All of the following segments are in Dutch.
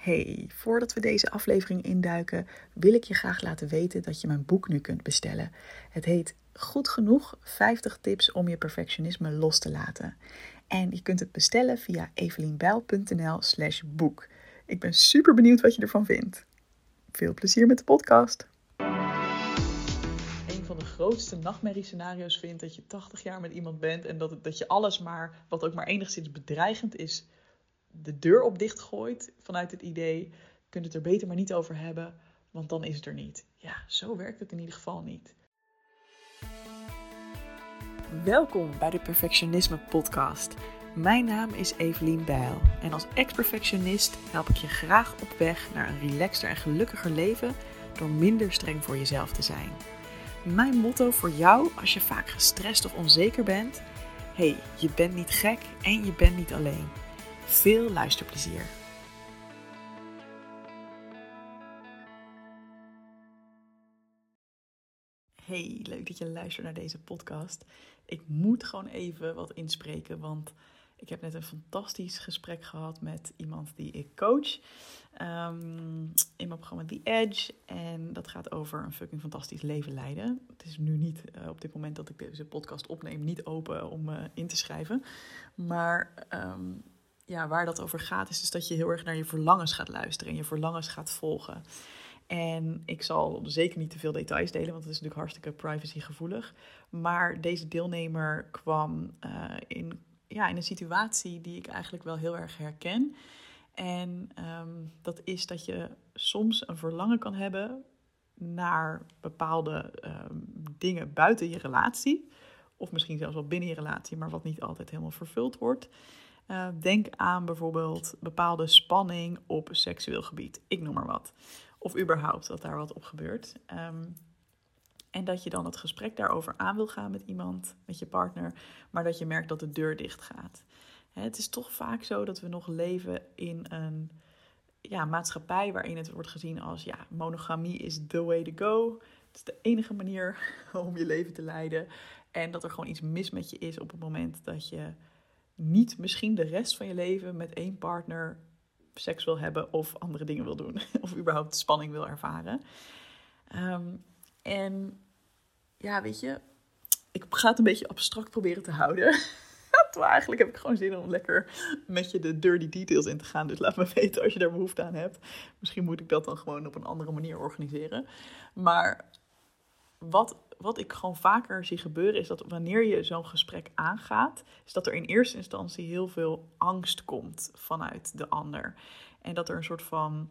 Hey, voordat we deze aflevering induiken, wil ik je graag laten weten dat je mijn boek nu kunt bestellen. Het heet Goed genoeg 50 tips om je perfectionisme los te laten. En je kunt het bestellen via evelienbijl.nl/slash boek. Ik ben super benieuwd wat je ervan vindt. Veel plezier met de podcast. Een van de grootste nachtmerriescenario's vind dat je 80 jaar met iemand bent en dat, dat je alles maar, wat ook maar enigszins bedreigend is, de deur op dicht gooit vanuit het idee: kunt het er beter maar niet over hebben, want dan is het er niet. Ja, zo werkt het in ieder geval niet. Welkom bij de Perfectionisme Podcast. Mijn naam is Evelien Bijl en als ex-perfectionist help ik je graag op weg naar een relaxter en gelukkiger leven door minder streng voor jezelf te zijn. Mijn motto voor jou als je vaak gestrest of onzeker bent: hey, je bent niet gek en je bent niet alleen. Veel luisterplezier. Hey, leuk dat je luistert naar deze podcast. Ik moet gewoon even wat inspreken, want ik heb net een fantastisch gesprek gehad met iemand die ik coach um, in mijn programma The Edge. En dat gaat over een fucking fantastisch leven leiden. Het is nu niet, uh, op dit moment dat ik deze podcast opneem, niet open om uh, in te schrijven. Maar um, ja, waar dat over gaat, is dus dat je heel erg naar je verlangens gaat luisteren en je verlangens gaat volgen. En ik zal zeker niet te veel details delen, want het is natuurlijk hartstikke privacygevoelig. Maar deze deelnemer kwam uh, in, ja, in een situatie die ik eigenlijk wel heel erg herken. En um, dat is dat je soms een verlangen kan hebben naar bepaalde um, dingen buiten je relatie. Of misschien zelfs wel binnen je relatie, maar wat niet altijd helemaal vervuld wordt. Uh, denk aan bijvoorbeeld bepaalde spanning op seksueel gebied. Ik noem maar wat. Of überhaupt dat daar wat op gebeurt. Um, en dat je dan het gesprek daarover aan wil gaan met iemand, met je partner, maar dat je merkt dat de deur dicht gaat. Het is toch vaak zo dat we nog leven in een ja, maatschappij waarin het wordt gezien als ja, monogamie is the way to go. Het is de enige manier om je leven te leiden. En dat er gewoon iets mis met je is op het moment dat je niet misschien de rest van je leven met één partner seks wil hebben of andere dingen wil doen. Of überhaupt spanning wil ervaren. Um, en ja, weet je, ik ga het een beetje abstract proberen te houden. Terwijl eigenlijk heb ik gewoon zin om lekker met je de dirty details in te gaan. Dus laat me weten als je daar behoefte aan hebt. Misschien moet ik dat dan gewoon op een andere manier organiseren. Maar wat wat ik gewoon vaker zie gebeuren, is dat wanneer je zo'n gesprek aangaat, is dat er in eerste instantie heel veel angst komt vanuit de ander. En dat er een soort van.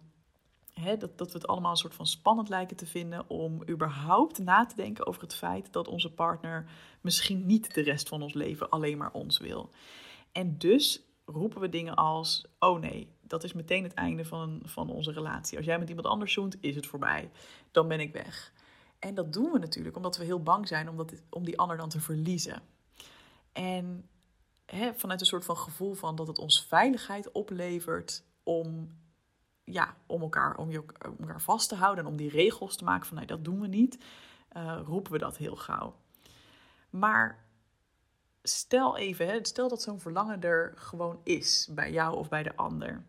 Hè, dat, dat we het allemaal een soort van spannend lijken te vinden om überhaupt na te denken over het feit dat onze partner misschien niet de rest van ons leven alleen maar ons wil. En dus roepen we dingen als: oh nee, dat is meteen het einde van, van onze relatie. Als jij met iemand anders zoent, is het voorbij. Dan ben ik weg. En dat doen we natuurlijk omdat we heel bang zijn om, dat, om die ander dan te verliezen. En hè, vanuit een soort van gevoel van dat het ons veiligheid oplevert om, ja, om, elkaar, om, je, om elkaar vast te houden en om die regels te maken van nee, dat doen we niet, uh, roepen we dat heel gauw. Maar stel even, hè, stel dat zo'n verlangen er gewoon is bij jou of bij de ander.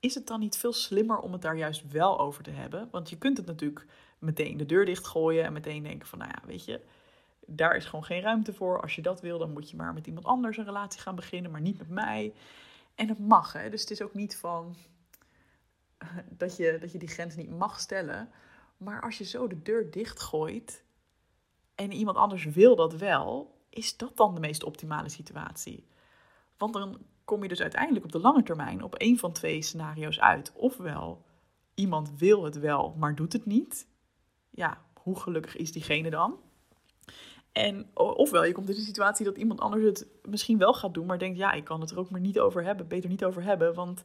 Is het dan niet veel slimmer om het daar juist wel over te hebben? Want je kunt het natuurlijk meteen de deur dichtgooien en meteen denken van, nou ja, weet je, daar is gewoon geen ruimte voor. Als je dat wil, dan moet je maar met iemand anders een relatie gaan beginnen, maar niet met mij. En dat mag, hè. Dus het is ook niet van dat je, dat je die grens niet mag stellen. Maar als je zo de deur dichtgooit en iemand anders wil dat wel, is dat dan de meest optimale situatie? Want dan kom je dus uiteindelijk op de lange termijn op één van twee scenario's uit. Ofwel, iemand wil het wel, maar doet het niet ja, hoe gelukkig is diegene dan? En ofwel, je komt in de situatie dat iemand anders het misschien wel gaat doen, maar denkt, ja, ik kan het er ook maar niet over hebben, beter niet over hebben, want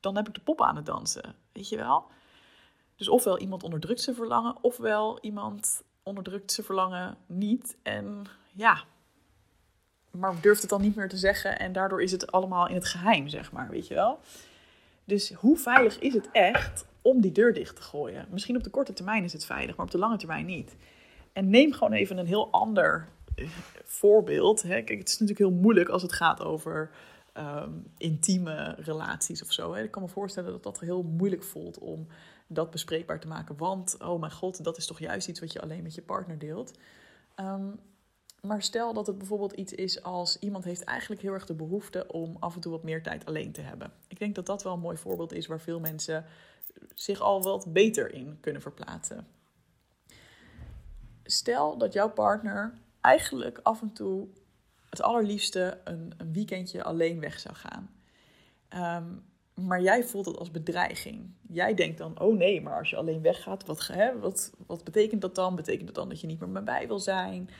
dan heb ik de pop aan het dansen, weet je wel? Dus ofwel iemand onderdrukt zijn verlangen, ofwel iemand onderdrukt zijn verlangen niet en ja, maar durft het dan niet meer te zeggen en daardoor is het allemaal in het geheim, zeg maar, weet je wel? Dus hoe veilig is het echt om die deur dicht te gooien. Misschien op de korte termijn is het veilig, maar op de lange termijn niet. En neem gewoon even een heel ander eh, voorbeeld. Hè. Kijk, het is natuurlijk heel moeilijk als het gaat over ehm, intieme relaties of zo. Hè. Ik kan me voorstellen dat dat heel moeilijk voelt om dat bespreekbaar te maken. Want, oh mijn god, dat is toch juist iets wat je alleen met je partner deelt. Ehm, maar stel dat het bijvoorbeeld iets is als iemand heeft eigenlijk heel erg de behoefte om af en toe wat meer tijd alleen te hebben. Ik denk dat dat wel een mooi voorbeeld is waar veel mensen zich al wat beter in kunnen verplaatsen. Stel dat jouw partner eigenlijk af en toe het allerliefste een, weekendje alleen weg zou gaan. Ehm, maar jij voelt het als bedreiging. Jij denkt dan, oh nee, maar als je alleen weggaat, wat, wat, wat betekent dat dan? Betekent dat dan dat je niet meer met mij wil zijn?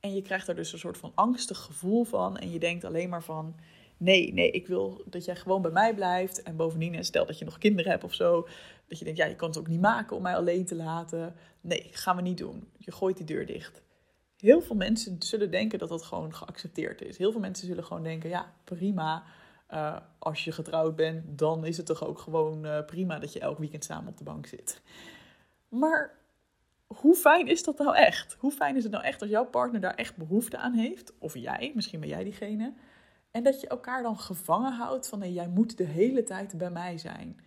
En je krijgt daar dus een soort van angstig gevoel van. En je denkt alleen maar van, nee, nee, ik wil dat jij gewoon bij mij blijft. En bovendien, stel dat je nog kinderen hebt of zo, dat je denkt, ja, je kan het ook niet maken om mij alleen te laten. Nee, gaan we niet doen. Je gooit die deur dicht. Heel veel mensen zullen denken dat dat gewoon geaccepteerd is. Heel veel mensen zullen gewoon denken, ja, prima. Uh, als je getrouwd bent, dan is het toch ook gewoon uh, prima dat je elk weekend samen op de bank zit. Maar hoe fijn is dat nou echt? Hoe fijn is het nou echt als jouw partner daar echt behoefte aan heeft? Of jij, misschien ben jij diegene. En dat je elkaar dan gevangen houdt van nee, jij moet de hele tijd bij mij zijn.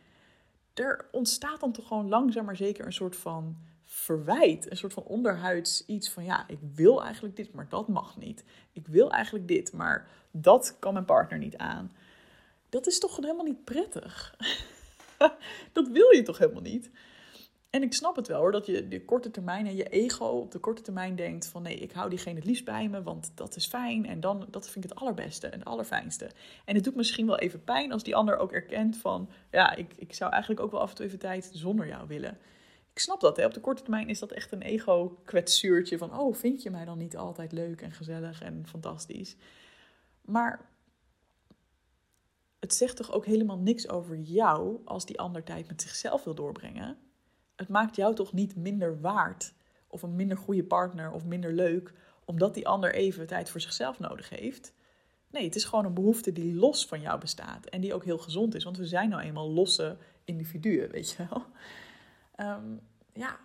Er ontstaat dan toch gewoon langzaam maar zeker een soort van verwijt. Een soort van onderhuids iets van ja, ik wil eigenlijk dit, maar dat mag niet. Ik wil eigenlijk dit, maar dat kan mijn partner niet aan. Dat is toch helemaal niet prettig. dat wil je toch helemaal niet? En ik snap het wel hoor, dat je de korte termijn en je ego op de korte termijn denkt van nee, ik hou diegene het liefst bij me, want dat is fijn en dan, dat vind ik het allerbeste en het allerfijnste. En het doet misschien wel even pijn als die ander ook erkent van ja, ik, ik zou eigenlijk ook wel af en toe even tijd zonder jou willen. Ik snap dat, hè. op de korte termijn is dat echt een ego-kwetsuurtje van oh, vind je mij dan niet altijd leuk en gezellig en fantastisch. Maar het zegt toch ook helemaal niks over jou als die ander tijd met zichzelf wil doorbrengen het maakt jou toch niet minder waard of een minder goede partner of minder leuk omdat die ander even tijd voor zichzelf nodig heeft. Nee, het is gewoon een behoefte die los van jou bestaat en die ook heel gezond is, want we zijn nou eenmaal losse individuen, weet je wel. Ehm, ja.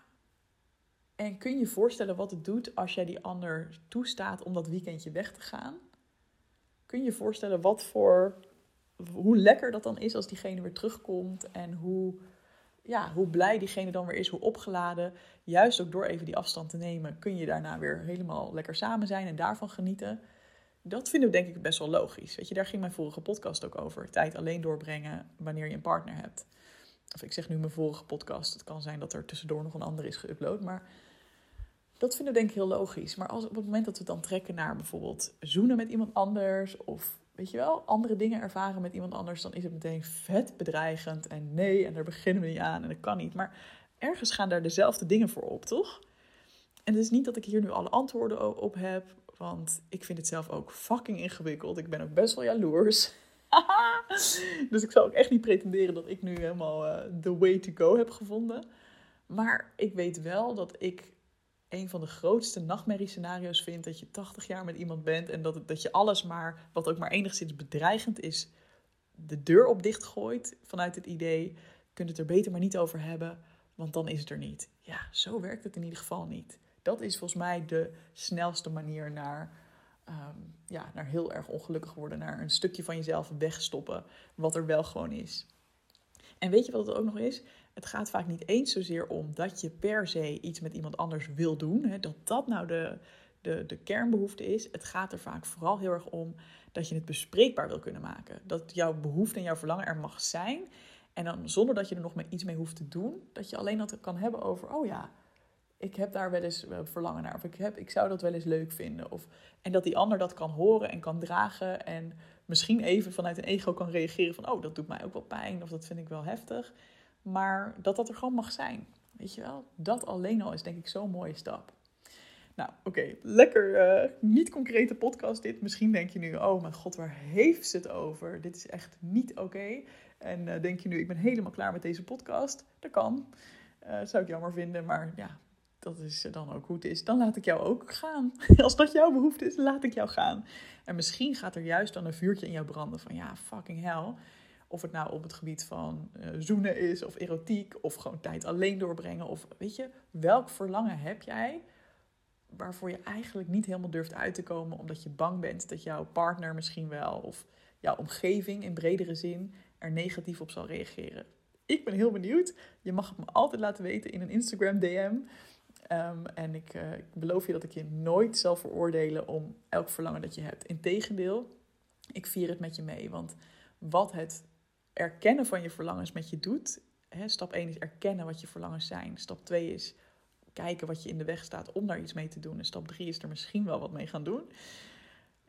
En kun je je voorstellen wat het doet als jij die ander toestaat om dat weekendje weg te gaan? Kun je je voorstellen wat voor, hoe lekker dat dan is als diegene weer terugkomt en hoe ja, hoe blij diegene dan weer is, hoe opgeladen. Juist ook door even die afstand te nemen, kun je daarna weer helemaal lekker samen zijn en daarvan genieten. Dat vinden we denk ik best wel logisch. Weet je, daar ging mijn vorige podcast ook over. Tijd alleen doorbrengen wanneer je een partner hebt. Of ik zeg nu mijn vorige podcast. Het kan zijn dat er tussendoor nog een ander is geüpload. Maar dat vinden we denk ik heel logisch. Maar als, op het moment dat we dan trekken naar bijvoorbeeld zoenen met iemand anders... of weet je wel, andere dingen ervaren met iemand anders, dan is het meteen vet bedreigend. En nee, en daar beginnen we niet aan en dat kan niet. Maar ergens gaan daar dezelfde dingen voor op, toch? En het is niet dat ik hier nu alle antwoorden op heb, want ik vind het zelf ook fucking ingewikkeld. Ik ben ook best wel jaloers. dus ik zou ook echt niet pretenderen dat ik nu helemaal uh, the way to go heb gevonden. Maar ik weet wel dat ik een van de grootste nachtmerriescenario's vindt dat je 80 jaar met iemand bent en dat, dat je alles maar, wat ook maar enigszins bedreigend is, de deur op dicht gooit vanuit het idee, kunt het er beter maar niet over hebben, want dan is het er niet. Ja, zo werkt het in ieder geval niet. Dat is volgens mij de snelste manier naar, ehm, ja, naar heel erg ongelukkig worden, naar een stukje van jezelf wegstoppen, wat er wel gewoon is. En weet je wat het ook nog is? Het gaat vaak niet eens zozeer om dat je per se iets met iemand anders wil doen. Hè, dat dat nou de, de, de kernbehoefte is. Het gaat er vaak vooral heel erg om dat je het bespreekbaar wil kunnen maken. Dat jouw behoefte en jouw verlangen er mag zijn. En dan zonder dat je er nog maar iets mee hoeft te doen. Dat je alleen dat kan hebben over, oh ja, ik heb daar wel eens eh, verlangen naar. Of ik, heb, ik zou dat wel eens leuk vinden. Of, en dat die ander dat kan horen en kan dragen. En misschien even vanuit een ego kan reageren van... oh, dat doet mij ook wel pijn of dat vind ik wel heftig. Maar dat dat er gewoon mag zijn. Weet je wel? Dat alleen al is denk ik zo'n mooie stap. Nou, oké, lekker uh, niet concrete podcast dit. Misschien denk je nu, oh mijn god, waar heeft ze het over? Dit is echt niet oké. En uh, denk je nu, ik ben helemaal klaar met deze podcast. Dat kan. Uh, zou ik jammer vinden, maar ja, dat is dan ook hoe het is. Dan laat ik jou ook gaan. Als dat jouw behoefte is, laat ik jou gaan. En misschien gaat er juist dan een vuurtje in jou branden van, ja, fucking hell of het nou op het gebied van uh, zoenen is, of erotiek, of gewoon tijd alleen doorbrengen. Of weet je, welk verlangen heb jij waarvoor je eigenlijk niet helemaal durft uit te komen, omdat je bang bent dat jouw partner misschien wel, of jouw omgeving in bredere zin er negatief op zal reageren. Ik ben heel benieuwd. Je mag het me altijd laten weten in een Instagram DM. Ehm, en ik, uh, ik beloof je dat ik je nooit zal veroordelen om elk verlangen dat je hebt. Integendeel, ik vier het met je mee. Want wat het erkennen van je verlangens met je doet. Hè, stap 1 is erkennen wat je verlangens zijn. Stap 2 is kijken wat je in de weg staat om daar iets mee te doen. En stap 3 is er misschien wel wat mee gaan doen.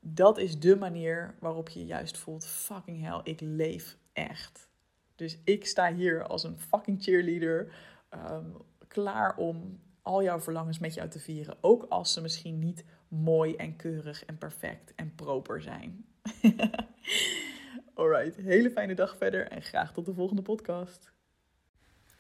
Dat is de manier waarop je juist voelt: fucking hell, ik leef echt. Dus ik sta hier als een fucking cheerleader. Um, klaar om al jouw verlangens met jou te vieren. Ook als ze misschien niet mooi en keurig en perfect en proper zijn. Alright, hele fijne dag verder en graag tot de volgende podcast.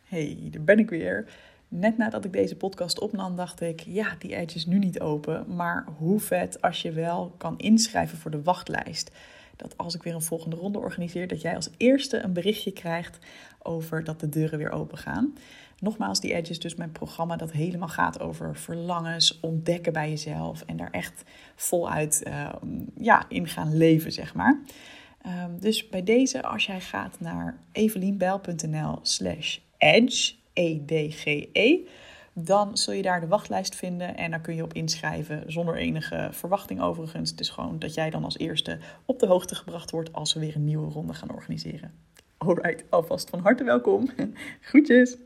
Hey, daar ben ik weer. Net nadat ik deze podcast opnam, dacht ik: ja, die edge is nu niet open. Maar hoe vet als je wel kan inschrijven voor de wachtlijst. Dat als ik weer een volgende ronde organiseer, dat jij als eerste een berichtje krijgt over dat de deuren weer open gaan. Nogmaals, die Edge is dus mijn programma dat helemaal gaat over verlangens, ontdekken bij jezelf en daar echt voluit uh, ja, in gaan leven, zeg maar. Um, dus bij deze, als jij gaat naar evelienbijl.nl slash edge, E-D-G-E, -E, dan zul je daar de wachtlijst vinden en daar kun je op inschrijven zonder enige verwachting overigens. Het is gewoon dat jij dan als eerste op de hoogte gebracht wordt als we weer een nieuwe ronde gaan organiseren. Alright, alvast van harte welkom. Groetjes!